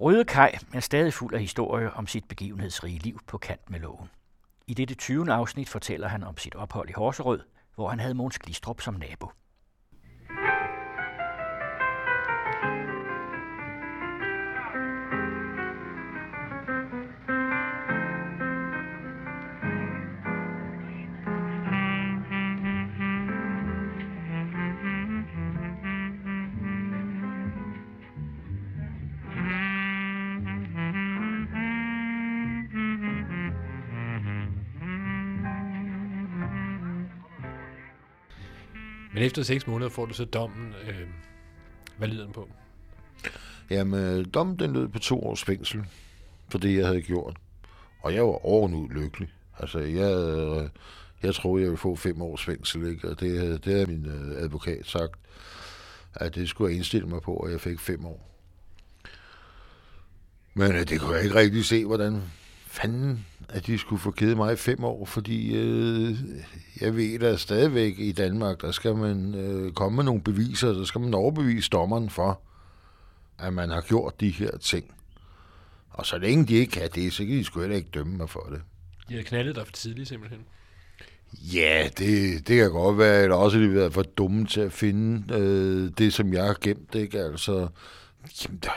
Røde Kaj er stadig fuld af historier om sit begivenhedsrige liv på kant med loven. I dette 20. afsnit fortæller han om sit ophold i Horserød, hvor han havde Måns Glistrup som nabo. Efter seks måneder får du så dommen. Øh, hvad lyder den på? Jamen, øh, dommen den lød på to års fængsel, for det, jeg havde gjort. Og jeg var ovenud lykkelig. Altså, jeg, øh, jeg troede, jeg ville få fem års fængsel, ikke? og det, øh, det har min advokat sagt, at det skulle jeg indstille mig på, og jeg fik fem år. Men det kunne jeg ikke rigtig se, hvordan fanden, at de skulle få givet mig fem år, fordi øh, jeg ved at stadigvæk i Danmark, der skal man øh, komme med nogle beviser, der skal man overbevise dommeren for, at man har gjort de her ting. Og så længe de ikke kan det, så kan de sgu heller ikke dømme mig for det. De havde knaldet dig for tidligt simpelthen. Ja, det, det kan godt være, eller også har de været for dumme til at finde øh, det, som jeg har gemt, ikke? Altså, jamen, der,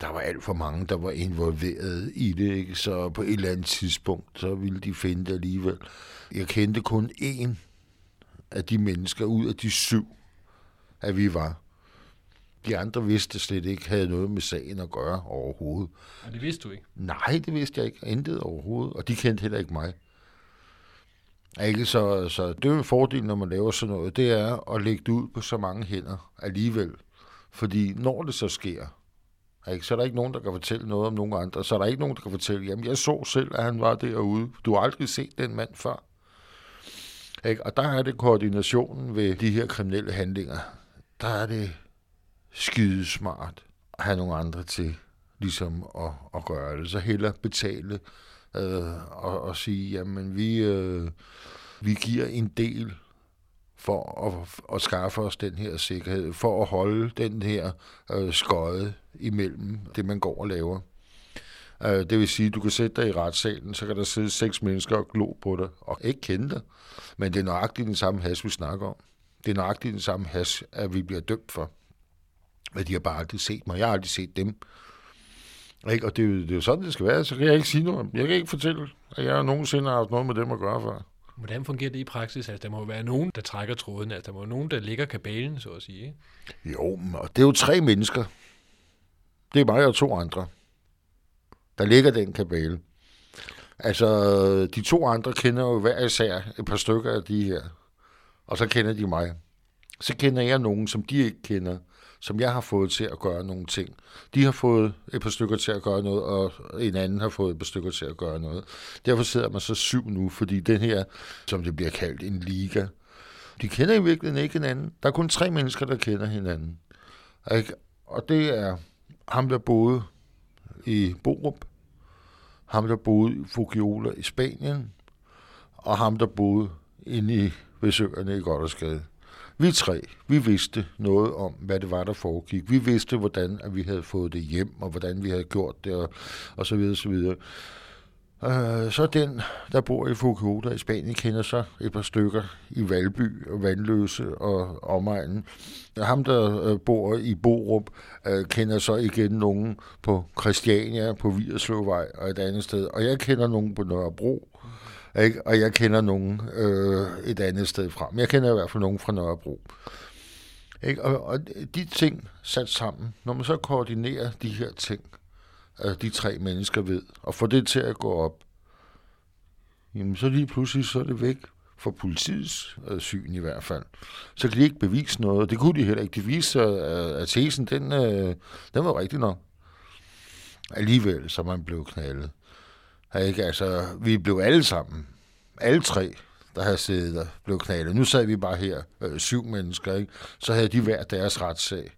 der var alt for mange, der var involveret i det, ikke? så på et eller andet tidspunkt, så ville de finde det alligevel. Jeg kendte kun én af de mennesker ud af de syv, at vi var. De andre vidste slet ikke, havde noget med sagen at gøre overhovedet. Og det vidste du ikke? Nej, det vidste jeg ikke. Intet overhovedet. Og de kendte heller ikke mig. Ikke? Så, så det er jo en fordel, når man laver sådan noget, det er at lægge det ud på så mange hænder alligevel. Fordi når det så sker, ikke? så er der ikke nogen, der kan fortælle noget om nogen andre. Så er der ikke nogen, der kan fortælle, jamen jeg så selv, at han var derude. Du har aldrig set den mand før. Ikke? Og der er det koordinationen ved de her kriminelle handlinger. Der er det skide smart at have nogle andre til ligesom at, at gøre det. Så heller betale øh, og, og sige, jamen vi, øh, vi giver en del for at, at skaffe os den her sikkerhed, for at holde den her øh, skøde imellem det, man går og laver. Øh, det vil sige, at du kan sætte dig i retssalen, så kan der sidde seks mennesker og glo på dig, og ikke kende dig. Men det er nøjagtigt den samme has, vi snakker om. Det er nøjagtigt den samme has, at vi bliver dømt for. Men de har bare aldrig set mig. Jeg har aldrig set dem. Ikke? Og det er, jo, det er jo sådan, det skal være. Så kan jeg ikke sige noget. Jeg kan ikke fortælle, at jeg nogensinde har haft noget med dem at gøre før. Hvordan fungerer det i praksis? Altså, der må jo være nogen, der trækker tråden. Altså, der må være nogen, der ligger kabalen, så at sige. Ikke? Jo, og det er jo tre mennesker. Det er mig og to andre, der ligger den kabale. Altså, de to andre kender jo hver især et par stykker af de her. Og så kender de mig. Så kender jeg nogen, som de ikke kender som jeg har fået til at gøre nogle ting. De har fået et par stykker til at gøre noget, og en anden har fået et par stykker til at gøre noget. Derfor sidder man så syv nu, fordi den her, som det bliver kaldt, en liga, de kender i virkeligheden ikke hinanden. Der er kun tre mennesker, der kender hinanden. Og det er ham, der boede i Borup, ham, der boede i Fugiola i Spanien, og ham, der boede inde i Vesøerne i Goddersgade. Vi tre, vi vidste noget om, hvad det var, der foregik. Vi vidste, hvordan at vi havde fået det hjem, og hvordan vi havde gjort det, og, og så videre, så videre. Øh, så den, der bor i Fukuoka i Spanien, kender så et par stykker i Valby og Vandløse og omegnen. Ham, der øh, bor i Borup, øh, kender så igen nogen på Christiania, på Viderslåvej og et andet sted. Og jeg kender nogen på Nørrebro. Ikke? Og jeg kender nogen øh, et andet sted fra. Men jeg kender i hvert fald nogen fra Nørrebro. Ikke? Og, og de ting sat sammen, når man så koordinerer de her ting, øh, de tre mennesker ved, og får det til at gå op, jamen så lige pludselig så er det væk for politiets øh, syn i hvert fald. Så kan de ikke bevise noget. Det kunne de heller ikke. De viste, at, at tesen, den, øh, den var rigtig nok. Alligevel, så man blev knaldet. Ikke? Altså, vi blev alle sammen, alle tre, der havde siddet der, blev knaldet. Nu sad vi bare her, øh, syv mennesker, ikke? så havde de hver deres retssag.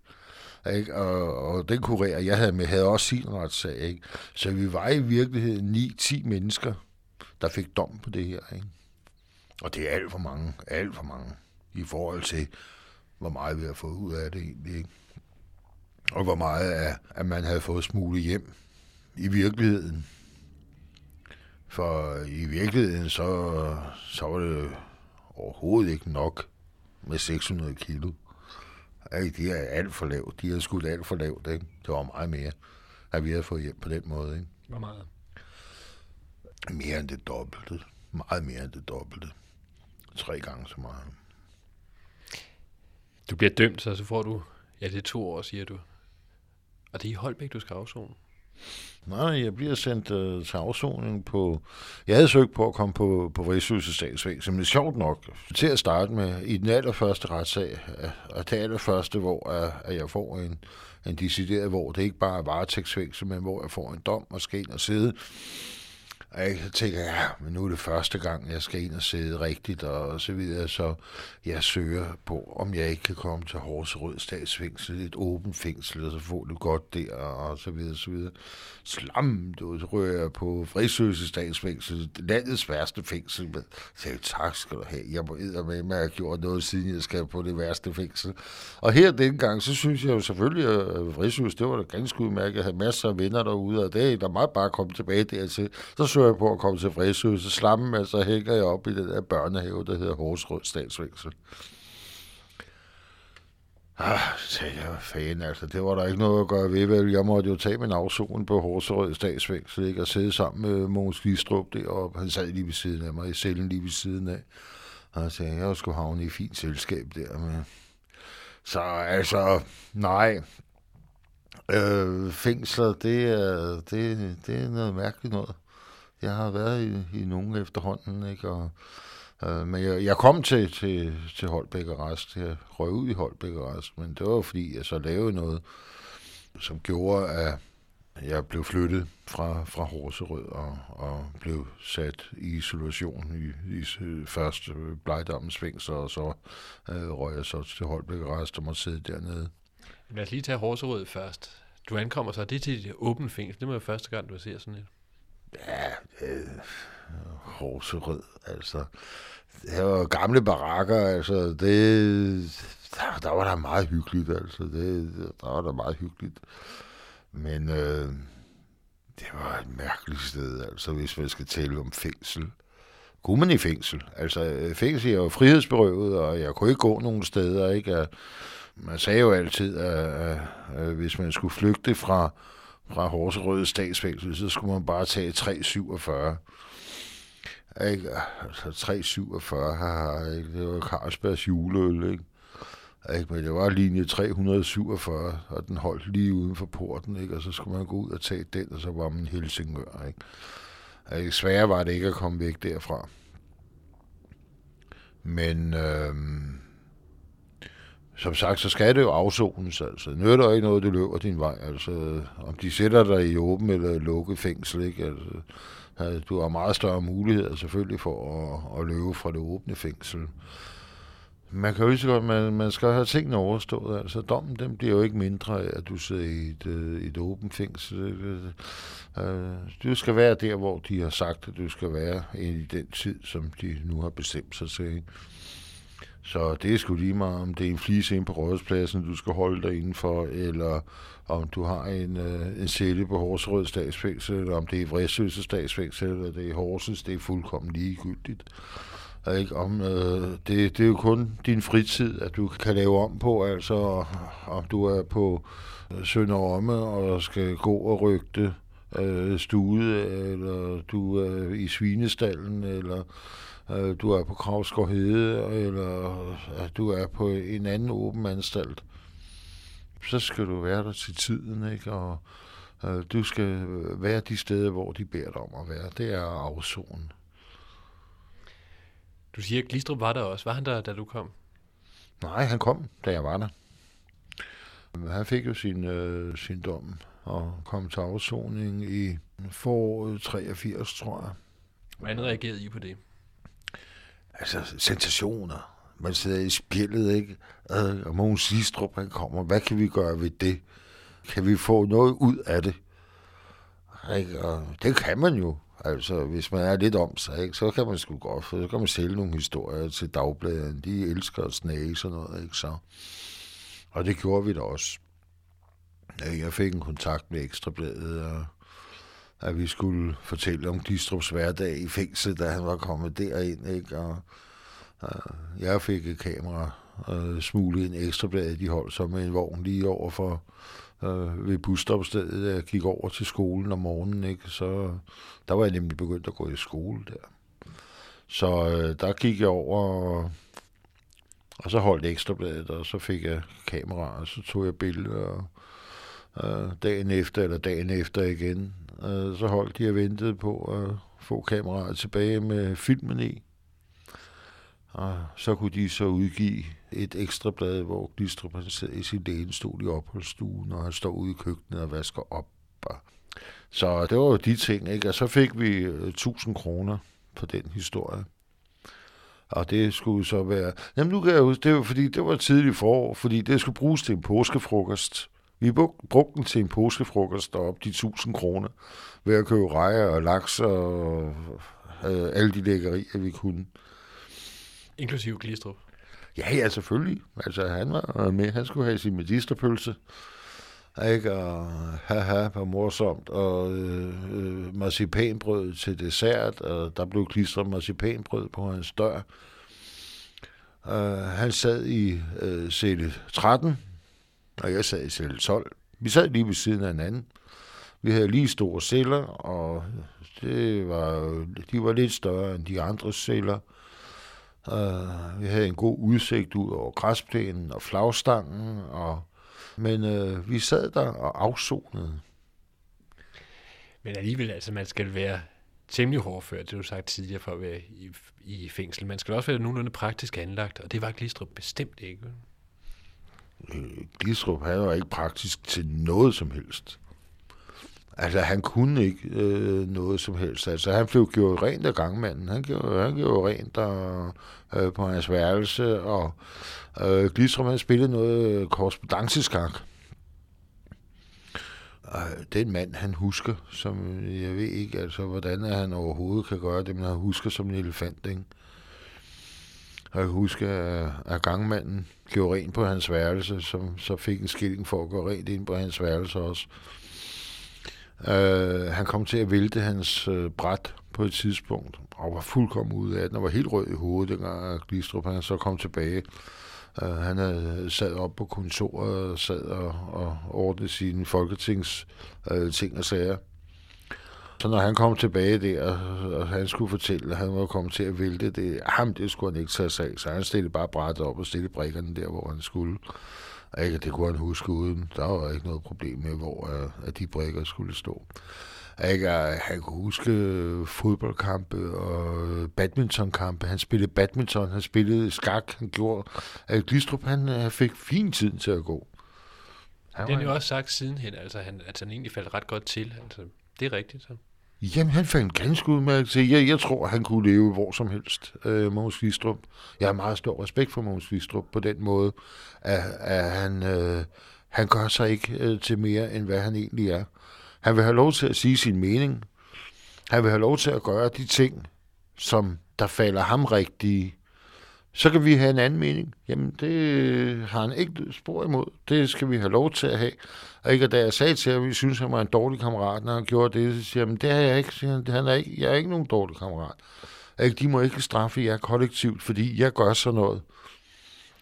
Ikke? Og, og den kurér, jeg havde med, havde også sin retssag. Ikke? Så vi var i virkeligheden 9-10 mennesker, der fik dom på det her. Ikke? Og det er alt for mange, alt for mange, i forhold til, hvor meget vi har fået ud af det egentlig. Ikke? og hvor meget af, at man havde fået smuglet hjem i virkeligheden. For i virkeligheden, så, så var det overhovedet ikke nok med 600 kilo. Ej, de er alt for lavt. De har skudt alt for lavt, ikke? Det var meget mere, at vi havde fået hjem på den måde, ikke? Hvor meget? Mere end det dobbelte. Meget mere end det dobbelte. Tre gange så meget. Du bliver dømt, så, så får du... Ja, det er to år, siger du. Og det er i Holbæk, du skal afzone. Nej, jeg bliver sendt øh, til afsoning på... Jeg havde søgt på at komme på, på Rigshusets statsvæsen, men det er sjovt nok. Til at starte med, i den allerførste retssag, øh, og det allerførste, hvor øh, at jeg får en, en decideret, hvor det ikke bare er varetægtsfængsel, men hvor jeg får en dom og skal ind og sidde og jeg tænker, ja, men nu er det første gang, jeg skal ind og sidde rigtigt, og så videre, så jeg søger på, om jeg ikke kan komme til Horserød statsfængsel, et åbent fængsel, og så få det godt der, og så videre, så videre. Slam, du, så rører jeg på Frisøse statsfængsel, landets værste fængsel, men så jeg, tak skal du have, jeg må med, at jeg har gjort noget, siden jeg skal på det værste fængsel. Og her den gang, så synes jeg jo selvfølgelig, at Frisøse, det var da ganske udmærket, jeg havde masser af venner derude, og det er der meget bare at komme tilbage dertil. Så søger jeg på at komme til Fræsø, så slammen, og så hænger jeg op i den der børnehave, der hedder Horsrød Statsvæksel. Ah, sagde jeg, fan, altså, det var der ikke noget at gøre ved, vel? Jeg måtte jo tage min afson på Horserød Statsfængsel, ikke? Og sidde sammen med Mogens Glistrup deroppe. Han sad lige ved siden af mig, i cellen lige ved siden af. Og jeg sagde, jeg skulle havne i fint selskab der med. Så altså, nej, Øh, fængsler, det er, det, det er noget mærkeligt noget. Jeg har været i, i nogen efterhånden, ikke? Og, øh, men jeg, jeg kom til, til, til Holbæk Arrest. Jeg røg ud i Holbæk Arrest, men det var fordi, jeg så lavede noget, som gjorde, at jeg blev flyttet fra, fra Horserød og, og blev sat i isolation i, i øh, først Blejdammens fængsel, og så øh, røg jeg så til Holbæk Arrest og måtte sidde dernede. Lad os lige tage Horserød først. Du ankommer så, det er til et åbent fængsel. Det må være første gang, du ser sådan et. Ja, øh, Horserød, altså. Det var gamle barakker, altså. Det, der, der var der meget hyggeligt, altså. Det, der var der meget hyggeligt. Men øh, det var et mærkeligt sted, altså, hvis man skal tale om fængsel. Kunne man i fængsel? Altså, øh, fængsel jeg var frihedsberøvet, og jeg kunne ikke gå nogen steder, ikke? Man sagde jo altid, at, at, at hvis man skulle flygte fra, fra Horserød statsfængsel, så skulle man bare tage 347. Ikke? Altså 347, ikke? det var Carlsbergs juleøl, ikke? Ikke, men det var linje 347, og den holdt lige uden for porten, ikke? og så skulle man gå ud og tage den, og så var man Helsingør. Ikke? Ikke? Sværere var det ikke at komme væk derfra. Men øh, som sagt, så skal det jo afsones, altså. Det nytter ikke noget, du løber din vej, altså. Om de sætter dig i åben eller lukket fængsel, ikke? Altså, du har meget større muligheder selvfølgelig for at, at løbe fra det åbne fængsel. Man kan jo ikke godt, man, man skal have tingene overstået. Altså, dommen den bliver jo ikke mindre af, at du sidder i et, øh, et åbent fængsel. Øh, du skal være der, hvor de har sagt, at du skal være i den tid, som de nu har bestemt sig til. Så det er sgu lige meget, om det er en flise ind på rådspladsen, du skal holde dig indenfor, eller om du har en, øh, en celle på Horsrød statsfængsel, eller om det er Vræsøse statsfængsel, eller det er Horsens, det er fuldkommen ligegyldigt. Ikke? Om, øh, det, det er jo kun din fritid, at du kan lave om på, altså om du er på øh, Sønderomme og skal gå og rygte øh, stude, eller du er i svinestallen, eller øh, du er på Kravsgaard Hede, eller at du er på en anden åben anstalt, så skal du være der til tiden, ikke? Og øh, du skal være de steder, hvor de beder dig om at være. Det er afzonen. Du siger, at Glistrup var der også. Var han der, da du kom? Nej, han kom, da jeg var der. Han fik jo sin, øh, sin dom og kom til afsoning i foråret 83, tror jeg. Hvordan reagerede I på det? Altså, sensationer. Man sidder i spillet, ikke? Og Mogens Sistrup, han kommer. Hvad kan vi gøre ved det? Kan vi få noget ud af det? Ikke? Og det kan man jo. Altså, hvis man er lidt om sig, ikke? så kan man sgu godt, for så kan man sælge nogle historier til dagbladene. De elsker at snage sådan noget, ikke så? Og det gjorde vi da også. Jeg fik en kontakt med Ekstrabladet, og at vi skulle fortælle om Glistrups hverdag i fængsel, da han var kommet derind. Ikke? Og, og jeg fik et kamera og smuglet en Ekstrabladet. De holdt så med en vogn lige over for øh, ved busstopstedet. Jeg gik over til skolen om morgenen, ikke? så der var jeg nemlig begyndt at gå i skole der. Så øh, der gik jeg over, og, og så holdt Ekstrabladet, og så fik jeg kamera, og så tog jeg billeder, og øh, dagen efter, eller dagen efter igen, øh, så holdt de og ventede på at få kameraet tilbage med filmen i. Og så kunne de så udgive et ekstra blad, hvor Glistrup sidder i sin lænestol i opholdsstuen, og han står ude i køkkenet og vasker op. Og så det var jo de ting, ikke? Og så fik vi øh, 1000 kroner for den historie. Og det skulle så være... Jamen nu kan jeg huske, det var fordi, det var tidligt forår, fordi det skulle bruges til en påskefrokost. Vi brug- brugte den til en påskefrokost deroppe, de 1000 kroner, ved at købe rejer og laks og øh, alle de lækkerier, vi kunne. Inklusiv Glistrup. Ja, ja, selvfølgelig. Altså, han var med. Han skulle have sin medisterpølse. Ikke? Og haha, var morsomt. Og øh, øh, marcipanbrød til dessert, og der blev klistret marcipanbrød på hans dør. Uh, han sad i øh, celle 13, og jeg sad i celle 12. Vi sad lige ved siden af hinanden. Vi havde lige store celler, og det var, de var lidt større end de andre celler. Uh, vi havde en god udsigt ud over græsplænen og flagstangen, og, men uh, vi sad der og afsonede. Men alligevel, altså man skal være temmelig hårdført, det du sagt tidligere, for at være i, i fængsel. Man skal også være nogenlunde praktisk anlagt, og det var Glistrup bestemt ikke. Glistrup han var ikke praktisk til noget som helst. Altså, han kunne ikke øh, noget som helst. Altså, han blev gjort rent af gangmanden. Han gjorde, han gjorde rent der, øh, på hans værelse, og øh, Glistrup, han spillede noget øh, korrespondanceskak. Og øh, den mand, han husker, som jeg ved ikke, altså, hvordan han overhovedet kan gøre det, men han husker som en elefant, ikke? Og jeg husker, at, at gangmanden gjorde rent på hans værelse, som så fik en skilling for at gå rent ind på hans værelse også. Uh, han kom til at vælte hans uh, bræt på et tidspunkt, og var fuldkommen ude af den, og var helt rød i hovedet, dengang øh, Glistrup han så kom tilbage. Uh, han havde sad op på kontoret og sad og, og ordnede sine folketings uh, ting og sager. Så når han kom tilbage der, og han skulle fortælle, at han var kommet til at vælte det, ham, det skulle han ikke tage sig af, så han stillede bare brættet op og stillede brikkerne der, hvor han skulle. Og ikke, det kunne han huske uden. Der var ikke noget problem med, hvor uh, at de brikker skulle stå. Ikke, han kunne huske fodboldkampe og badmintonkampe. Han spillede badminton, han spillede skak, han gjorde... At Glistrup, han, han fik fin tid til at gå. Han det har jo også sagt sidenhen, altså han, at han egentlig faldt ret godt til. Altså, det er rigtigt. Så. Jamen, han fandt ganske udmærket til. Jeg, jeg tror, han kunne leve hvor som helst, øh, Mogens Vistrup. Jeg har meget stor respekt for Mogens Vistrup på den måde, at, at han, øh, han gør sig ikke øh, til mere, end hvad han egentlig er. Han vil have lov til at sige sin mening. Han vil have lov til at gøre de ting, som der falder ham rigtige. Så kan vi have en anden mening. Jamen, det har han ikke spor imod. Det skal vi have lov til at have. Og ikke, og da jeg sagde til ham, at vi synes, han var en dårlig kammerat, når han gjorde det, så siger han, det har jeg ikke. Siger han, han er ikke. Jeg er ikke nogen dårlig kammerat. Ikke, de må ikke straffe jer kollektivt, fordi jeg gør sådan noget.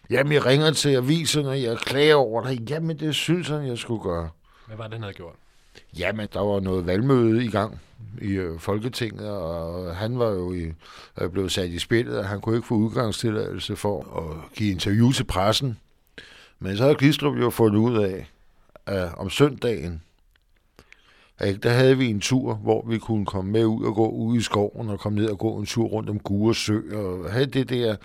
Jamen, jeg ringer til aviserne, jeg klager over det. Jamen, det synes han, jeg skulle gøre. Hvad var det, han havde gjort? Jamen, der var noget valgmøde i gang i øh, Folketinget, og han var jo i, øh, blevet sat i spillet, og han kunne ikke få udgangstilladelse for at give interview til pressen. Men så havde Glistrup jo fundet ud af, at om søndagen, ikke? der havde vi en tur, hvor vi kunne komme med ud og gå ud i skoven og komme ned og gå en tur rundt om Gure Sø og havde det der.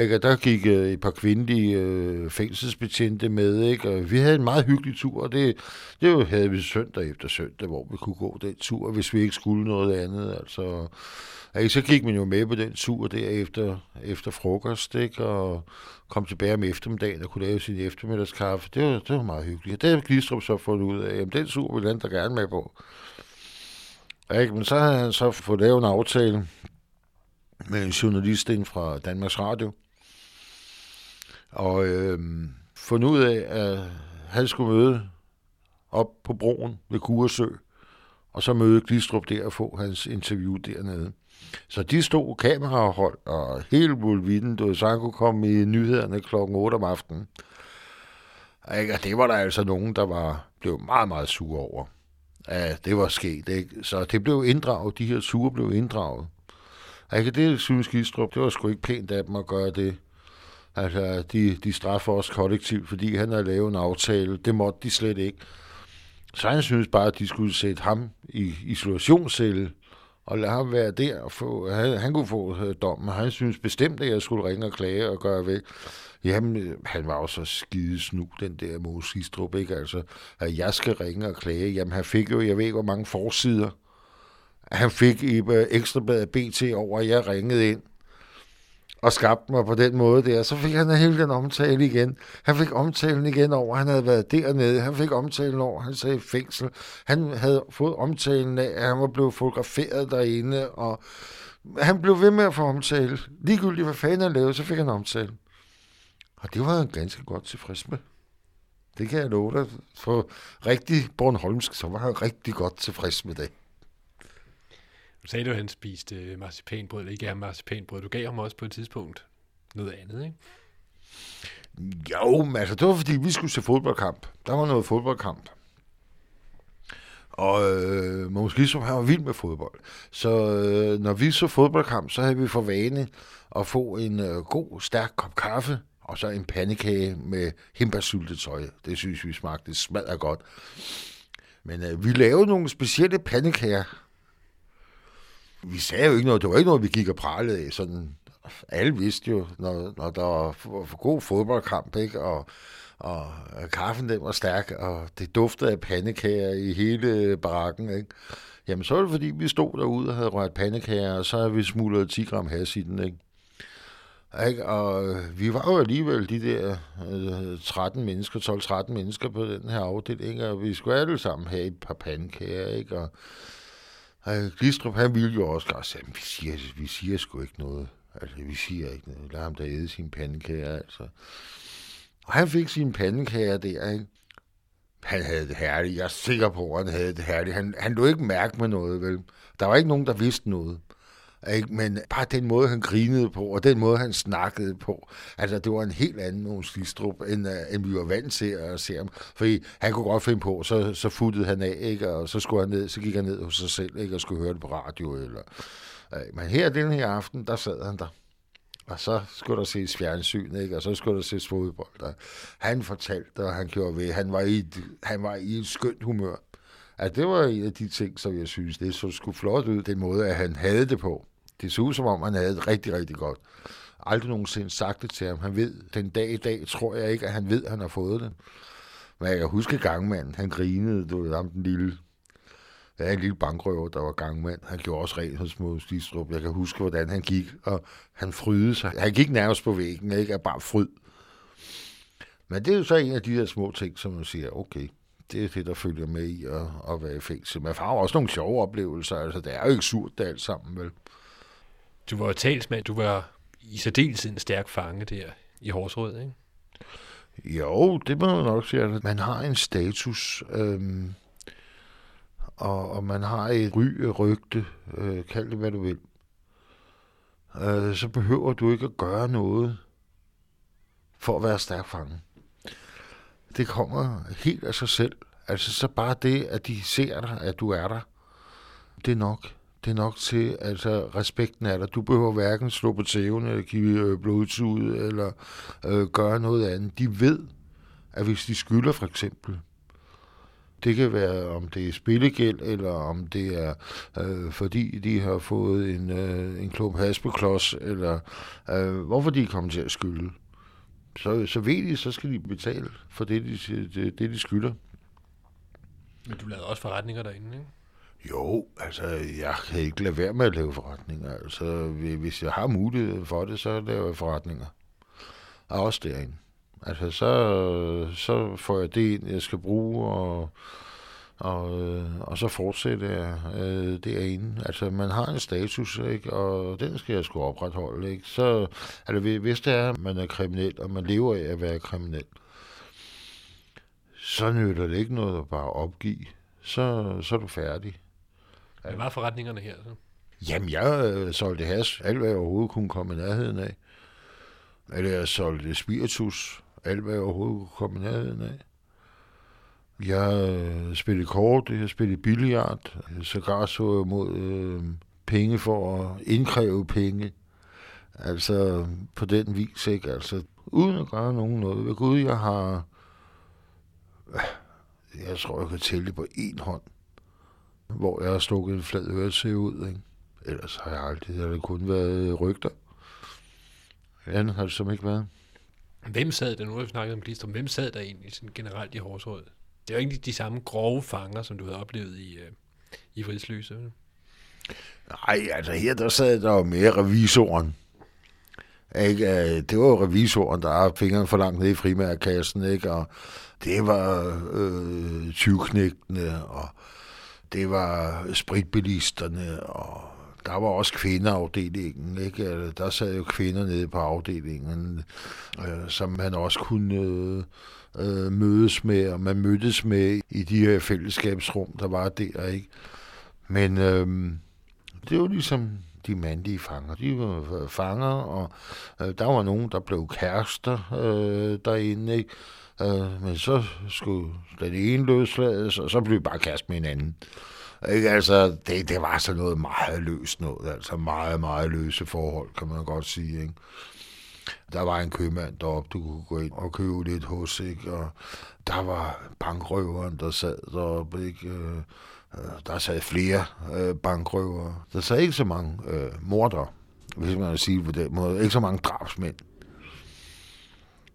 Ikke? Og der gik øh, et par kvindelige øh, fængselsbetjente med, ikke? og vi havde en meget hyggelig tur, og det, det havde vi søndag efter søndag, hvor vi kunne gå den tur, hvis vi ikke skulle noget andet. Altså, ikke? Så gik man jo med på den tur der efter, efter frokost, ikke? og kom tilbage om eftermiddagen og kunne lave sin eftermiddagskaffe. Det var, det var meget hyggeligt. Det har Glistrup så fundet ud af, jamen den tur ville han da gerne med på. Ikke? Men så havde han så fået lavet en aftale med en journalist ind fra Danmarks Radio, og øh, fundet ud af, at han skulle møde op på broen ved Kuresø, og så møde Glistrup der og få hans interview dernede. Så de stod kamerahold og hele bulvitten, du så han kunne komme i nyhederne klokken 8 om aftenen. Og det var der altså nogen, der var blev meget, meget sure over. Ja, det var sket, ikke? Så det blev inddraget, de her sure blev inddraget. Ikke? Det synes Gistrup, det var sgu ikke pænt af dem at gøre det. Altså, de, de straffer os kollektivt, fordi han har lavet en aftale. Det måtte de slet ikke. Så han synes bare, at de skulle sætte ham i isolationscelle og lade ham være der. Og få, han, han kunne få uh, dommen. Han synes bestemt, at jeg skulle ringe og klage og gøre væk. Jamen, øh, han var jo så skide snu, den der Moses Gistrup, ikke? Altså, at jeg skal ringe og klage. Jamen, han fik jo, jeg ved ikke, hvor mange forsider. Han fik i uh, ekstrabladet BT over, at jeg ringede ind og skabte mig på den måde der. Så fik han hele den omtale igen. Han fik omtalen igen over, han havde været dernede. Han fik omtalen over, han sagde fængsel. Han havde fået omtalen af, at han var blevet fotograferet derinde, og han blev ved med at få omtale. Ligegyldigt, hvad fanden han lavede, så fik han omtale. Og det var han ganske godt tilfreds med. Det kan jeg love dig. For rigtig Bornholmsk, så var han rigtig godt tilfreds med det. Du sagde, at han spiste øh, marcipanbrød, eller ikke er marcipanbrød. Du gav ham også på et tidspunkt noget andet, ikke? Jo, men altså, det var fordi, vi skulle se fodboldkamp. Der var noget fodboldkamp. Og øh, Mogens Glistrup, han var vild med fodbold. Så øh, når vi så fodboldkamp, så havde vi for vane at få en øh, god, stærk kop kaffe, og så en pandekage med himbærsyltetøj. Det synes vi smagte smadret godt. Men øh, vi lavede nogle specielle pandekager, vi sagde jo ikke noget, det var ikke noget, vi gik og pralede af. Sådan, alle vidste jo, når, når der var for, for god fodboldkamp, ikke? Og, og kaffen den var stærk, og det duftede af pandekager i hele barakken, ikke? Jamen, så var det fordi, vi stod derude og havde rørt pandekager, og så havde vi smuglet 10 gram has i den, ikke? Ikke? Og øh, vi var jo alligevel de der øh, 13 mennesker, 12-13 mennesker på den her afdeling, og vi skulle alle sammen have et par pandekager, ikke? Og Glistrup, han ville jo også godt sige, vi siger, vi siger sgu ikke noget. Altså, vi siger ikke noget. Lad ham da æde sin pandekager, altså. Og han fik sin pandekager der, ikke? Han havde det herligt. Jeg er sikker på, at han havde det herligt. Han, han lå ikke mærke med noget, vel? Der var ikke nogen, der vidste noget. Ikke? Men bare den måde, han grinede på, og den måde, han snakkede på, altså det var en helt anden Mogens Glistrup, end, uh, end vi var vant til at se ham. Fordi han kunne godt finde på, så, så futtede han af, ikke? og så, skulle han ned, så gik han ned hos sig selv, ikke? og skulle høre det på radio. Eller, uh, men her den her aften, der sad han der. Og så skulle der ses fjernsyn, ikke? og så skulle der ses fodbold. Han fortalte, og han gjorde ved. Han var i et, han var i et skønt humør. Altså, det var en af de ting, som jeg synes, det så skulle flot ud, den måde, at han havde det på. Det så ud som om, han havde det rigtig, rigtig godt. Aldrig nogensinde sagt det til ham. Han ved, den dag i dag, tror jeg ikke, at han ved, at han har fået det. Men jeg kan huske gangmanden, han grinede, du ved, ham den lille, ja, en lille bankrøver, der var gangmand. Han gjorde også rent hos Mås Glistrup. Jeg kan huske, hvordan han gik, og han frydede sig. Han gik nærmest på væggen, ikke? Bare fryd. Men det er jo så en af de der små ting, som man siger, okay, det er det, der følger med i at, at være i fængsel. Men har også nogle sjove oplevelser. Altså, det er jo ikke surt, det alt sammen, vel? Du var talsmand, du var i særdeleshed en stærk fange der i Horsrød, ikke? Jo, det må man nok sige. Altså, man har en status, øhm, og, og man har et ry, rygte, øh, kald det hvad du vil. Øh, så behøver du ikke at gøre noget for at være stærk fange. Det kommer helt af sig selv. Altså så bare det, at de ser dig, at du er der, det er nok det er nok til, altså respekten er der. Du behøver hverken slå på tæven, eller give øh, blodsud, eller øh, gøre noget andet. De ved, at hvis de skylder for eksempel, det kan være, om det er spillegæld, eller om det er, øh, fordi de har fået en, øh, en klump hasbeklods, eller øh, hvorfor de er kommet til at skylde. Så, så ved de, så skal de betale for det, de, det, det, de skylder. Men du lavede også forretninger derinde, ikke? Jo, altså, jeg kan ikke lade være med at lave forretninger. Altså, hvis jeg har mulighed for det, så laver jeg forretninger. Og også derinde. Altså, så, så får jeg det ind, jeg skal bruge, og, og, øh, og så fortsætter jeg øh, derinde. Altså, man har en status, ikke? og den skal jeg sgu opretholde. Ikke? Så, altså, hvis det er, at man er kriminel, og man lever af at være kriminel, så nytter det ikke noget at bare opgive. Så, så er du færdig. Hvad var forretningerne her? Så? Jamen, jeg øh, solgte has, alt hvad jeg overhovedet kunne komme i nærheden af. Eller jeg solgte spiritus, alt hvad jeg overhovedet kunne komme i nærheden af. Jeg øh, spillede kort, jeg spillede billiard, sågar så jeg mod øh, penge for at indkræve penge. Altså på den vis, ikke? Altså uden at gøre nogen noget. Ved Gud, jeg har... Jeg tror, jeg kan tælle på én hånd, hvor jeg har stukket en flad øretæve ud, ikke? Ellers har jeg aldrig, det har det kun været rygter. Andet har det som ikke været. Hvem sad der, nu har vi snakket om Glistrup, hvem sad der egentlig sådan generelt i Horsrådet? Det er jo egentlig de samme grove fanger, som du havde oplevet i, øh, i Vridsløse. Nej, altså her der sad der jo mere revisoren. Ikke? Øh, Det var jo revisoren, der har fingeren for langt ned i frimærkassen, ikke? og det var øh, tyvknægtene, og det var spritbilisterne, og der var også kvindeafdelingen, ikke? Altså, der sad jo kvinder nede på afdelingen, øh, som man også kunne øh, øh, mødes med, og man mødtes med i de her fællesskabsrum, der var der, ikke? Men øh, det var ligesom de mandlige fanger. De var fanger, og øh, der var nogen, der blev kærester øh, derinde, ikke? Øh, men så skulle den ene løslades, og så blev de bare kæreste med hinanden. Ikke? Altså, det, det var så noget meget løst noget, altså meget, meget løse forhold, kan man godt sige, ikke? Der var en købmand deroppe, du kunne gå ind og købe lidt hos, ikke? Og der var bankrøveren, der sad deroppe, ikke? Øh, Øh, der sad flere øh, bankrøvere. Der sad ikke så mange øh, mordere, hvis man kan sige det på den måde. Ikke så mange drabsmænd.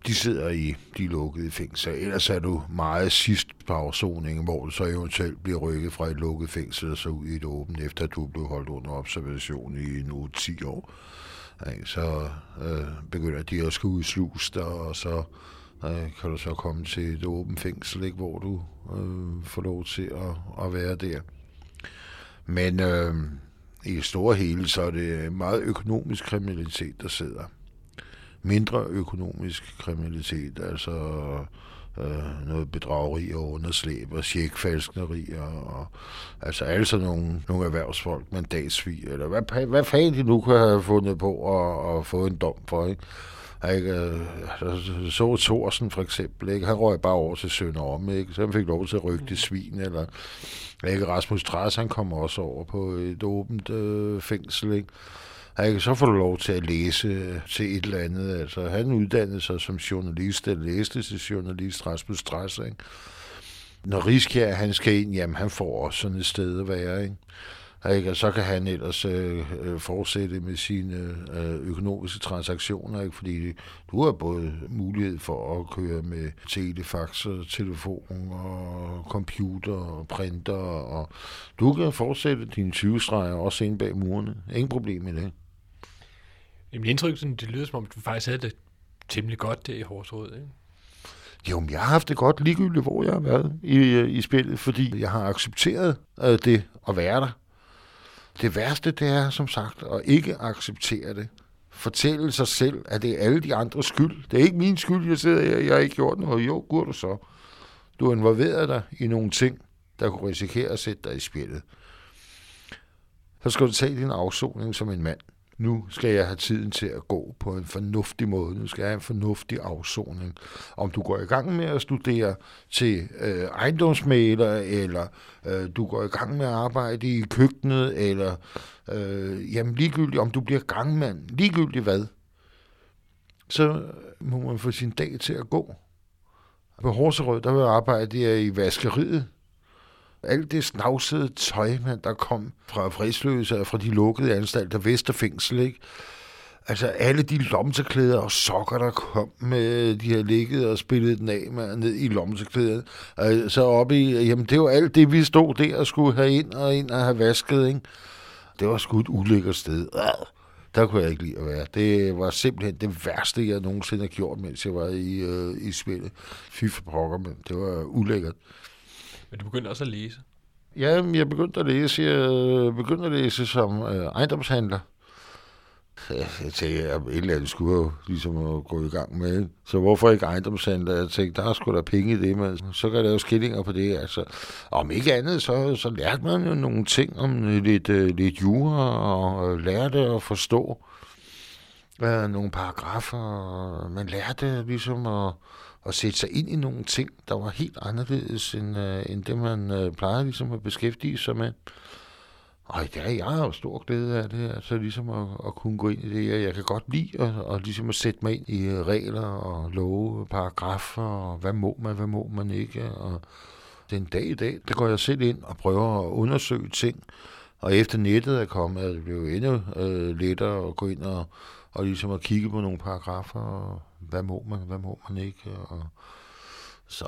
De sidder i de lukkede fængsler. Ellers er du meget sidst på afsoningen, hvor du så eventuelt bliver rykket fra et lukket fængsel og så ud i et åbent, efter at du blev holdt under observation i nu 10 år. Ikke? Så øh, begynder de at skulle udsluse dig, og så øh, kan du så komme til et åbent fængsel, ikke? hvor du øh, får lov til at, at være der. Men øh, i store hele, så er det meget økonomisk kriminalitet, der sidder. Mindre økonomisk kriminalitet, altså øh, noget bedrageri og underslæb og tjekfalsknerier og altså alle sådan nogle, nogle erhvervsfolk, mandatsvig, eller hvad, hvad fanden de nu kan have fundet på at, at få en dom for, ikke? Ikke? Øh, så Thorsen for eksempel, ikke? han røg bare over til Sønder om, ikke? så han fik lov til at rykke det svin, eller ikke? Rasmus Træs, han kom også over på et åbent øh, fængsel, ikke? Ikke? Så får du lov til at læse øh, til et eller andet. Altså, han uddannede sig som journalist, eller læste til journalist Rasmus Strasser, ikke? Når Riskjær, han skal ind, jamen han får også sådan et sted at være, ikke? Ikke? Og så kan han ellers øh, øh, fortsætte med sine øh, økonomiske transaktioner, ikke? fordi du har både mulighed for at køre med telefax, og telefon og computer og printer, og du kan fortsætte dine 20-streger også inde bag murene. Ingen problem med det. Jamen indtryk, sådan, det lyder som om, du faktisk havde det temmelig godt der i Horsrådet, ikke? Jo, men jeg har haft det godt ligegyldigt, hvor jeg har været i, øh, i spillet, fordi jeg har accepteret øh, det at være der. Det værste, det er som sagt at ikke acceptere det. Fortælle sig selv, at det er alle de andres skyld. Det er ikke min skyld, jeg sidder her, jeg har ikke gjort noget. Jo, gør du så. Du har dig i nogle ting, der kunne risikere at sætte dig i spillet. Så skal du tage din afsoning som en mand. Nu skal jeg have tiden til at gå på en fornuftig måde. Nu skal jeg have en fornuftig afsoning. Om du går i gang med at studere til øh, ejendomsmaler, eller øh, du går i gang med at arbejde i køkkenet, eller øh, jamen ligegyldigt, om du bliver gangmand, ligegyldigt hvad, så må man få sin dag til at gå. På Horserød, der vil jeg arbejde i vaskeriet, alt det snavsede tøj, man, der kom fra fredsløse og fra de lukkede anstalter, Vesterfængsel, ikke? Altså alle de lomteklæder og sokker, der kom med, de har ligget og spillet den af med, ned i lomteklædet. Og så op i, jamen det var alt det, vi stod der og skulle have ind og ind og have vasket, ikke? Det var sgu et ulækkert sted. Der kunne jeg ikke lide at være. Det var simpelthen det værste, jeg nogensinde har gjort, mens jeg var i, øh, i spillet. Fy for pokker, men det var ulækkert. Men du begyndte også at læse. Ja, jeg begyndte at læse. Jeg øh, begyndte at læse som øh, ejendomshandler. Jeg tænkte, at et eller andet skulle jo ligesom gå i gang med. Så hvorfor ikke ejendomshandler? Jeg tænkte, der er sgu da penge i det, men så kan der jo skillinger på det. Altså, om ikke andet, så, så lærte man jo nogle ting om lidt, øh, lidt jura, og lærte at forstå øh, nogle paragrafer. Og man lærte ligesom at, at sætte sig ind i nogle ting, der var helt anderledes end, øh, end det, man øh, plejede ligesom at beskæftige sig med. Og det dag, jeg har jo stor glæde af det, altså ligesom at, at kunne gå ind i det. Jeg kan godt lide at, at, ligesom at sætte mig ind i øh, regler og love, paragrafer, og hvad må man, hvad må man ikke. Og den dag i dag, der går jeg selv ind og prøver at undersøge ting. Og efter nettet er kommet, er det blevet endnu øh, lettere at gå ind og, og ligesom at kigge på nogle paragrafer, og hvad må man, hvad må man ikke. Og, så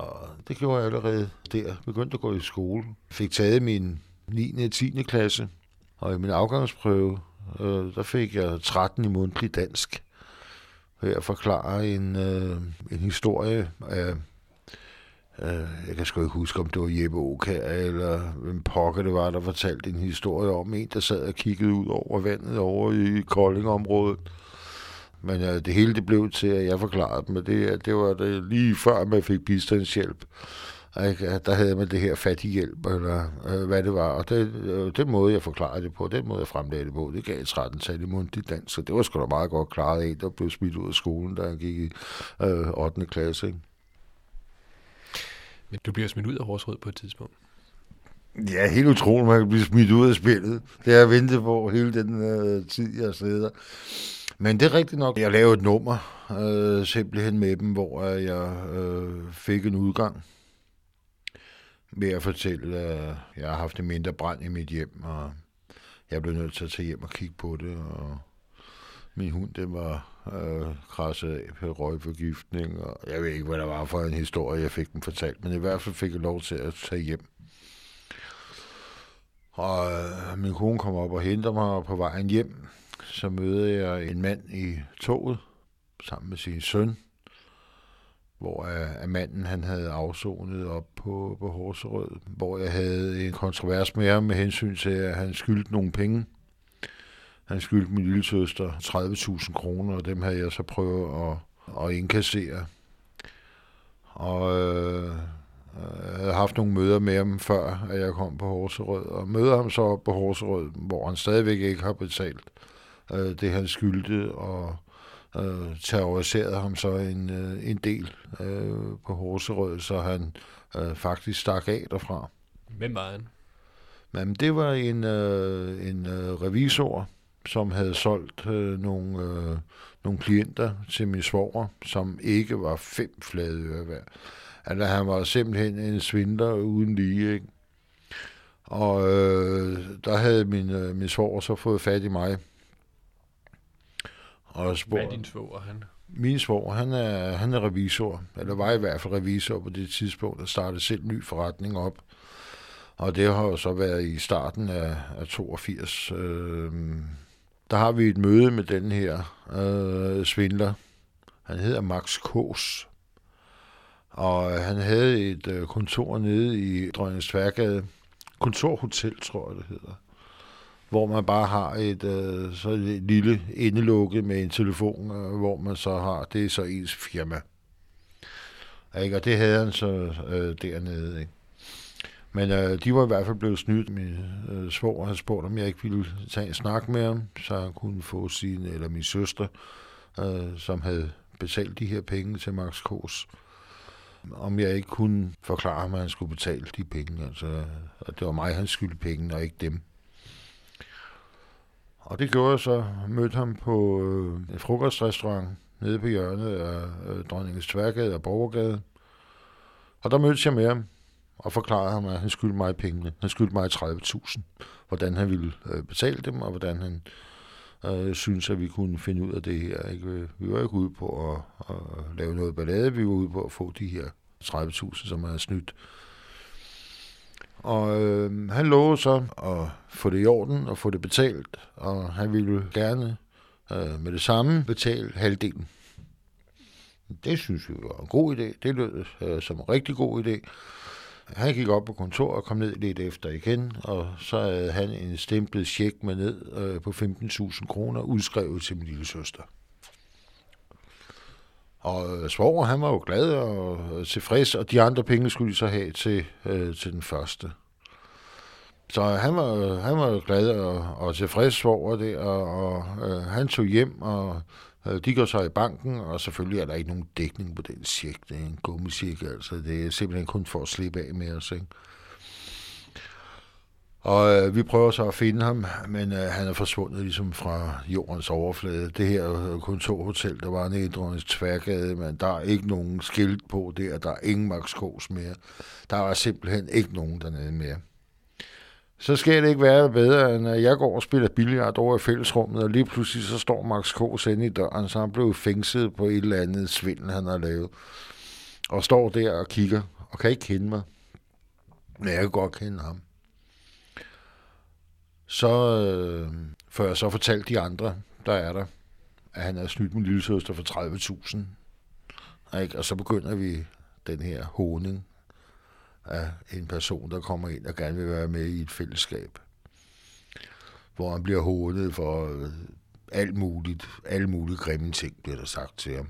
det gjorde jeg allerede der. Begyndte at gå i skole. Fik taget min 9. og 10. klasse, og i min afgangsprøve, øh, der fik jeg 13 i mundtlig dansk. Ved at forklare en, øh, en historie af, øh, jeg kan sgu ikke huske, om det var Jeppe Okær, eller hvem pokker det var, der fortalte en historie om en, der sad og kiggede ud over vandet over i Koldingområdet. Men øh, det hele det blev til, at jeg forklarede dem, at det, det var det lige før, man fik bistandshjælp. Ikke? Der havde man det her fattighjælp, eller øh, hvad det var. Og det, øh, den måde, jeg forklarede det på, den måde, jeg fremlagde det på, det gav 13 tal i mundtlig dansk. Så det var sgu da meget godt klaret af, der blev smidt ud af skolen, da jeg gik i øh, 8. klasse. Ikke? Men du bliver smidt ud af Horsrød på et tidspunkt. Ja, helt utroligt, man kan blive smidt ud af spillet. Det har jeg ventet på hele den øh, tid, jeg sidder. Men det er rigtigt nok. Jeg lavede et nummer øh, simpelthen med dem, hvor jeg øh, fik en udgang med at fortælle, at jeg har haft en mindre brand i mit hjem, og jeg blev nødt til at tage hjem og kigge på det, og min hund, den var øh, krasset af på røgforgiftning, og jeg ved ikke, hvad der var for en historie, jeg fik den fortalt, men i hvert fald fik jeg lov til at tage hjem. Og øh, min kone kom op og henter mig, og på vejen hjem, så møder jeg en mand i toget, sammen med sin søn, hvor øh, at manden han havde afsonet op på, på Horserød, hvor jeg havde en kontrovers med ham med hensyn til, at han skyldte nogle penge. Han skyldte min lille søster 30.000 kroner, og dem havde jeg så prøvet at, at indkassere. Og øh, jeg havde haft nogle møder med ham før, at jeg kom på Horserød, og møder ham så op på Horserød, hvor han stadigvæk ikke har betalt øh, det, han skyldte, og øh, terroriserede ham så en, øh, en del øh, på Horserød, så han øh, faktisk stak af derfra. Hvem var han? Men det var en, øh, en øh, revisor, som havde solgt øh, nogle, øh, nogle klienter til min svoger, som ikke var fem flade øre værd. Altså, han var simpelthen en svindler uden lige, ikke? Og øh, der havde min, øh, min svoger så fået fat i mig, og spurgte, Hvad er din svoger, han? Min svoger, han er, han er revisor, eller var i hvert fald revisor på det tidspunkt, der startede selv ny forretning op. Og det har jo så været i starten af, af 82. Øh, der har vi et møde med den her øh, svindler. Han hedder Max Kås. Og han havde et øh, kontor nede i Dronningens Tværgade. Kontorhotel, tror jeg, det hedder hvor man bare har et øh, så et lille indelukke med en telefon, øh, hvor man så har, det er så ens firma. Ikke? Og det havde han så øh, dernede. Ikke? Men øh, de var i hvert fald blevet snydt. Min øh, svor havde spurgt, om jeg ikke ville tage en snak med ham, så han kunne få sin, eller min søster, øh, som havde betalt de her penge til Max Kors, om jeg ikke kunne forklare ham, at han skulle betale de penge. Altså, at det var mig, han skyldte penge, og ikke dem. Og det gjorde jeg så. Mødte ham på øh, en frokostrestaurant nede på hjørnet af øh, Dronningens Tværgade og Borgergade. Og der mødte jeg med ham og forklarede ham, at han skyldte mig pengene. Han skyldte mig 30.000. Hvordan han ville øh, betale dem, og hvordan han øh, synes, at vi kunne finde ud af det her. Ikke? Vi var ikke ude på at, at lave noget ballade. Vi var ude på at få de her 30.000, som er snydt og øh, han lovede så at få det i orden og få det betalt, og han ville gerne øh, med det samme betale halvdelen. Det synes vi var en god idé. Det lød øh, som en rigtig god idé. han gik op på kontoret og kom ned lidt efter igen, og så havde han en stemplet check med ned øh, på 15.000 kroner, udskrevet til min lille søster. Og øh, svoger, han var jo glad og øh, tilfreds, og de andre penge skulle de så have til, øh, til den første. Så han var, øh, han var glad og, og tilfreds over det, og, og øh, han tog hjem, og øh, de går så i banken, og selvfølgelig er der ikke nogen dækning på den check. Det er en gummisjek, altså. Det er simpelthen kun for at slippe af med os, ikke? Og øh, vi prøver så at finde ham, men øh, han er forsvundet ligesom fra jordens overflade. Det her øh, kontorhotel, der var nede i Dronningens Tværgade, men der er ikke nogen skilt på der, der er ingen Max Kås mere. Der er simpelthen ikke nogen dernede mere. Så skal det ikke være bedre, end at jeg går og spiller billiard over i fællesrummet, og lige pludselig så står Max Kås inde i døren, så han blev fængslet på et eller andet svindel, han har lavet. Og står der og kigger, og kan ikke kende mig. Men jeg kan godt kende ham så øh, får jeg så fortalt de andre, der er der, at han havde snydt min lille søster for 30.000. Ikke? Og så begynder vi den her honing af en person, der kommer ind og gerne vil være med i et fællesskab. Hvor han bliver hånet for øh, alt muligt, alle mulige grimme ting, bliver der sagt til ham.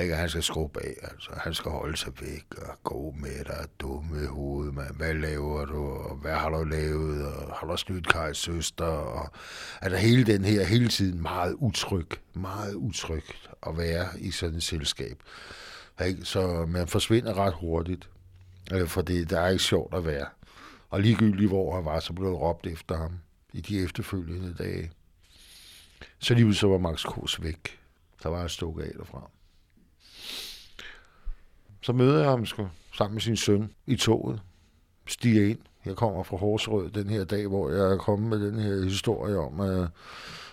Ikke? Han skal skrubbe af, altså. Han skal holde sig væk og gå med dig, dumme hoved, man. Hvad laver du, og hvad har du lavet, og har du snydt Kajs søster, og altså hele den her, hele tiden meget utryg, meget utryg at være i sådan et selskab. Ikke? Så man forsvinder ret hurtigt, øh, for det, der er ikke sjovt at være. Og ligegyldigt hvor han var, så blev råbt efter ham i de efterfølgende dage. Så lige så var Max Kors væk. Der var et stuk af derfra. Så møder jeg ham sgu, sammen med sin søn i toget. Stiger ind. Jeg kommer fra Horsrød den her dag, hvor jeg er kommet med den her historie om, at,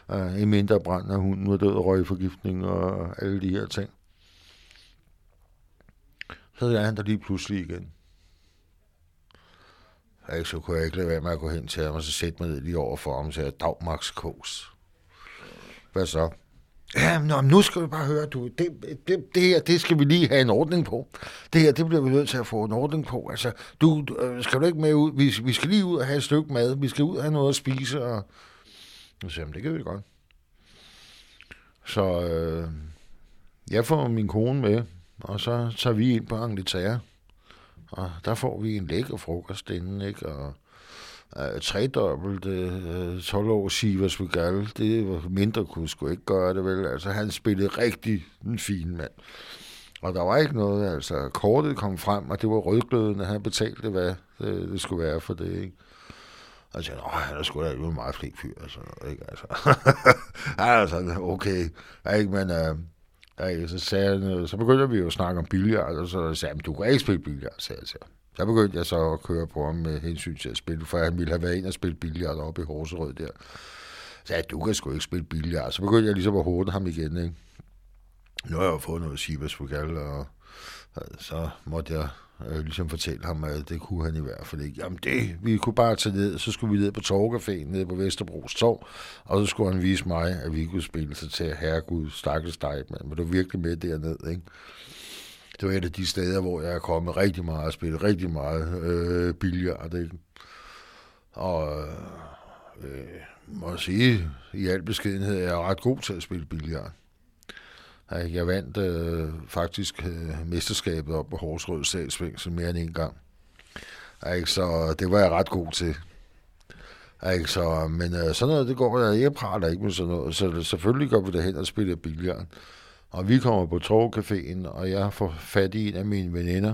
at en mindre brand af hunden var død af røgforgiftning og alle de her ting. Så er han der lige pludselig igen. Jeg, så kunne jeg ikke lade være med at gå hen til ham, og så sætte mig ned lige over for ham og sige, Kås. Hvad så? Ja, nå, nu skal vi bare høre, du, det, det, det her, det skal vi lige have en ordning på. Det her, det bliver vi nødt til at få en ordning på. Altså, du, du øh, skal du ikke med ud? Vi, vi skal lige ud og have et stykke mad. Vi skal ud og have noget at spise. Og... Jeg siger det kan vi godt. Så øh, jeg får min kone med, og så tager vi ind på Angleterre. Og der får vi en lækker frokost inden, ikke? Og øh, tredobbelt øh, 12 år Sivas Vigal. Det var mindre kunne sgu ikke gøre det vel. Altså han spillede rigtig en fin mand. Og der var ikke noget, altså kortet kom frem, og det var rødglødende, han betalte, hvad det, det skulle være for det, ikke? Og jeg tænkte, han er sgu da en meget flink fyr, altså, ikke? Altså, han er sådan, okay, ikke, men, Øh, ikke, så, sagde han, øh, så begyndte vi jo at snakke om billiard, og så sagde han, du kan ikke spille billiard, sagde jeg til ham. Der begyndte jeg så at køre på ham med hensyn til at spille, for han ville have været ind og spille billiard oppe i Horserød der. Så jeg, du kan sgu ikke spille billiard. Så begyndte jeg ligesom at håne ham igen, ikke? Nu har jeg jo fået noget Sibas og så måtte jeg øh, ligesom fortælle ham, at det kunne han i hvert fald ikke. Jamen det, vi kunne bare tage ned, så skulle vi ned på Torgcaféen nede på Vesterbros Torv, og så skulle han vise mig, at vi kunne spille sig til herregud, stakkels dig, men du virkelig med dernede, ikke? Det var et af de steder, hvor jeg er kommet rigtig meget og spillet rigtig meget øh, billiard. Ikke? Og øh, må jeg sige, i al beskedenhed er jeg ret god til at spille billiard. Jeg vandt øh, faktisk øh, mesterskabet op på Horsrød Statsfængsel mere end en gang. Ikke? Så det var jeg ret god til. Ikke? Så, men øh, sådan noget, det går jeg. Jeg prater ikke med sådan noget. Så selvfølgelig går vi derhen og spiller billiard. Og vi kommer på Torvcaféen, og jeg får fat i en af mine veninder,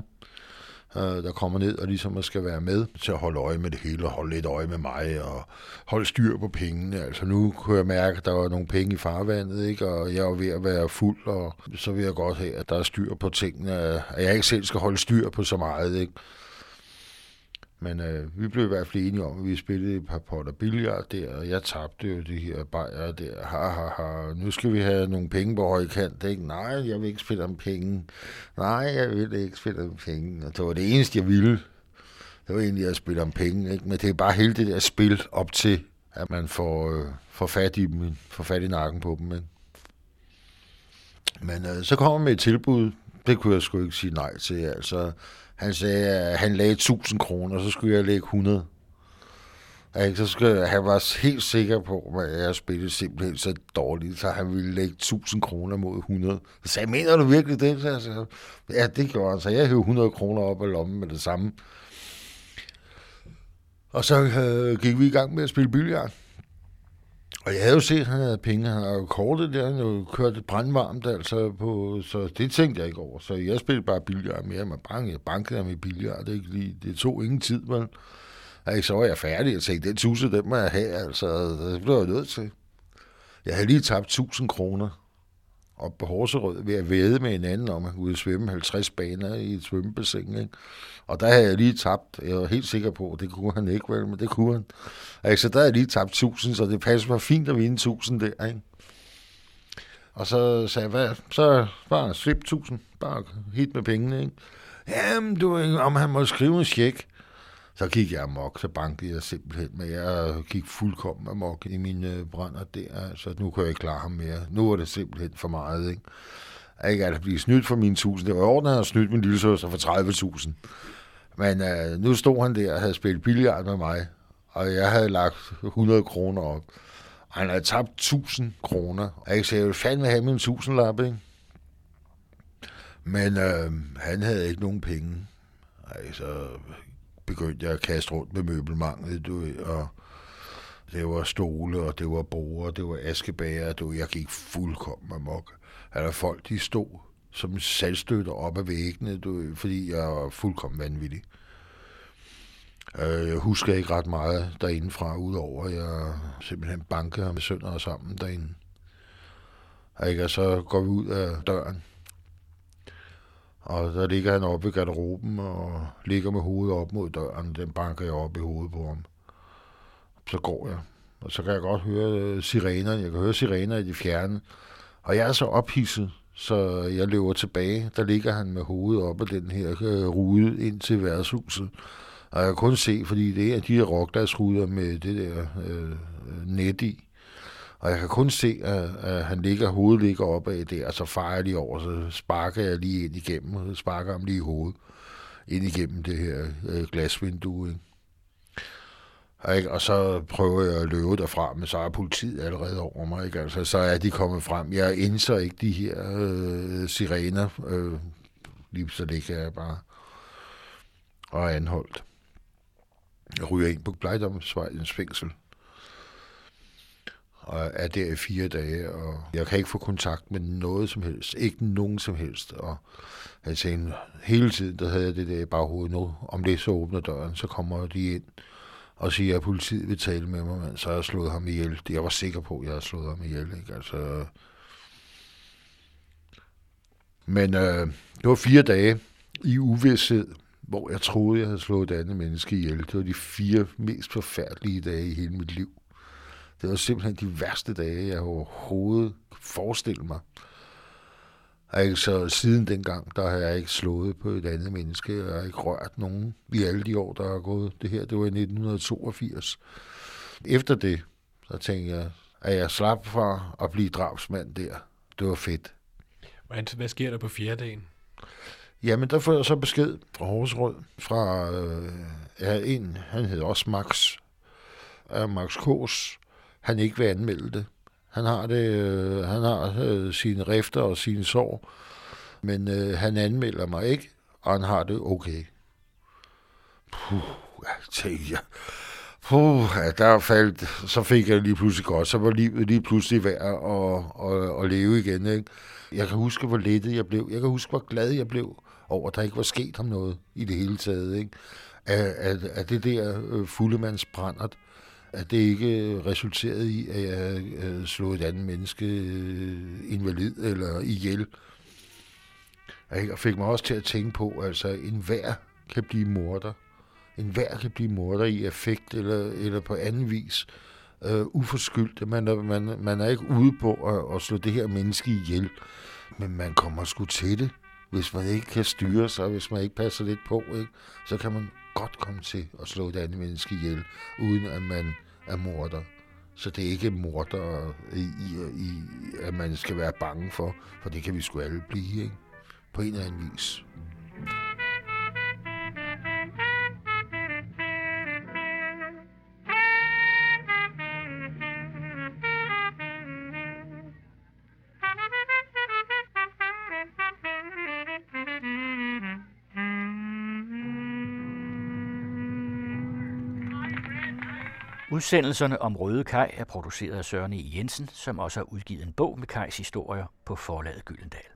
øh, der kommer ned og ligesom skal være med til at holde øje med det hele, og holde lidt øje med mig, og holde styr på pengene. Altså nu kunne jeg mærke, at der var nogle penge i farvandet, ikke? og jeg var ved at være fuld, og så vil jeg godt have, at der er styr på tingene, at jeg ikke selv skal holde styr på så meget. Ikke? Men øh, vi blev i hvert fald enige om, at vi spillede et par potter billiard der, og jeg tabte jo de her bajer der. Ha, ha, ha. Nu skal vi have nogle penge på højkant. Ikke? Nej, jeg vil ikke spille om penge. Nej, jeg vil ikke spille om penge. Og det var det eneste, jeg ville. Det var egentlig at spille om penge. Ikke? Men det er bare hele det der spil op til, at man får, øh, får fat i dem, får fat i nakken på dem. Ikke? Men øh, så kommer med et tilbud. Det kunne jeg sgu ikke sige nej til. Altså, han sagde, at han lagde 1000 kroner, så skulle jeg lægge 100. Ja, så skulle, han var helt sikker på, at jeg spillede simpelthen så dårligt, så han ville lægge 1000 kroner mod 100. Så sagde mener du virkelig det? Så jeg sagde, ja, det gjorde han. Så jeg hævde 100 kroner op af lommen med det samme. Og så øh, gik vi i gang med at spille billard. Og jeg havde jo set, at han havde penge. Han havde jo kortet der, han havde kørt brandvarmt, altså på, så det tænkte jeg ikke over. Så jeg spillede bare billard mere med bank. Jeg bankede ham i billard, det, ikke lige, det tog ingen tid, men altså, så var jeg færdig og tænkte, den tusse, den må jeg have, altså, det blev jeg nødt til. Jeg havde lige tabt 1000 kroner op på Horserød ved at væde med en anden om, at kunne svømme 50 baner i et svømmebassin. Ikke? Og der havde jeg lige tabt, jeg var helt sikker på, at det kunne han ikke, vel, men det kunne han. Altså, der havde jeg lige tabt 1000, så det passede mig fint at vinde 1000 der. Ikke? Og så sagde jeg, hvad, så bare slip 1000, bare hit med pengene. Ikke? Jamen, du, om han må skrive en check. Så gik jeg amok, så bankede jeg simpelthen, men jeg gik fuldkommen amok i mine øh, brænder der, så nu kunne jeg ikke klare ham mere. Nu var det simpelthen for meget, ikke? Ikke at blive snydt for mine 1000. Det var ordentligt, at have snydt min lille søster for 30.000. Men øh, nu stod han der og havde spillet billiard med mig, og jeg havde lagt 100 kroner op. Og han havde tabt 1000 kroner. Og jeg sagde, jeg ville fandme have min 1000 lap, ikke? Men øh, han havde ikke nogen penge. Altså, begyndte jeg at kaste rundt med møbelmanglet, du ved, og det var stole, og det var borde, det var askebager, du jeg gik fuldkommen amok. Altså folk, de stod som salgstøtter op ad væggene, du ved, fordi jeg var fuldkommen vanvittig. Øh, jeg husker ikke ret meget derindefra, udover jeg simpelthen bankede med sønder sammen derinde. Og så går vi ud af døren, og så ligger han oppe i garderoben og ligger med hovedet op mod døren. Den banker jeg op i hovedet på ham. Så går jeg. Og så kan jeg godt høre øh, sirenerne. Jeg kan høre sirener i de fjerne. Og jeg er så ophidset, så jeg løber tilbage. Der ligger han med hovedet op af den her øh, rude ind til værtshuset. Og jeg kan kun se, fordi det er de her rokglasruder med det der øh, øh net i. Og jeg kan kun se, at, at han ligger, hovedet ligger opad der, og så farer jeg lige over, så sparker jeg lige ind igennem, og sparker ham lige i hovedet, ind igennem det her øh, glasvindue. Ikke? Og, ikke? og så prøver jeg at løbe derfra, men så er politiet allerede over mig. Ikke? Altså, så er de kommet frem. Jeg indser ikke de her øh, sirener. Øh, lige så ligger jeg bare og anholdt. Jeg ryger ind på Blejdomsvejens fængsel og er der i fire dage, og jeg kan ikke få kontakt med noget som helst. Ikke nogen som helst. Og jeg tænkte, hele tiden, der havde jeg det der i baghovedet nu. Om det så åbner døren, så kommer de ind og siger, at politiet vil tale med mig, men så har jeg slået ham ihjel. Jeg var sikker på, at jeg havde slået ham ihjel. Ikke? Altså, men øh, det var fire dage i uvidshed, hvor jeg troede, jeg havde slået et andet menneske ihjel. Det var de fire mest forfærdelige dage i hele mit liv. Det var simpelthen de værste dage, jeg overhovedet forestille mig. Altså, siden dengang, der har jeg ikke slået på et andet menneske. Jeg har ikke rørt nogen i alle de år, der er gået. Det her, det var i 1982. Efter det, så tænkte jeg, at jeg slap fra at blive drabsmand der. Det var fedt. Hvad sker der på fjerde dagen? Jamen, der får jeg så besked fra Horsrød, fra øh, ja, en, han hedder også Max, er Max Kås, han ikke vil anmelde det. Han har det, øh, han har øh, sine rifter og sine sår, men øh, han anmelder mig ikke, og han har det okay. Puh, tænkte jeg. Puh, ja, der faldt, så fik jeg lige pludselig godt, så var livet lige pludselig værd at, at, at leve igen. Ikke? Jeg kan huske, hvor lettet jeg blev. Jeg kan huske, hvor glad jeg blev over, at der ikke var sket ham noget i det hele taget. Ikke? At, at, at det der øh, fuldemandsbrændert, at det ikke resulterede i, at jeg øh, slog et andet menneske øh, invalid eller ihjel. Og fik mig også til at tænke på, altså en hver kan blive morder. En hver kan blive morder i effekt eller, eller på anden vis uh, uforskyldt. Man er, man, man er ikke ude på at, at slå det her menneske ihjel, men man kommer sgu til det. Hvis man ikke kan styre sig, hvis man ikke passer lidt på, ikke, så kan man godt komme til at slå et andet menneske ihjel, uden at man er morder. Så det er ikke morder, i, i, i, at man skal være bange for, for det kan vi sgu alle blive, ikke? På en eller anden vis. Udsendelserne om Røde Kaj er produceret af Søren E. Jensen, som også har udgivet en bog med Kajs historier på forlaget Gyldendal.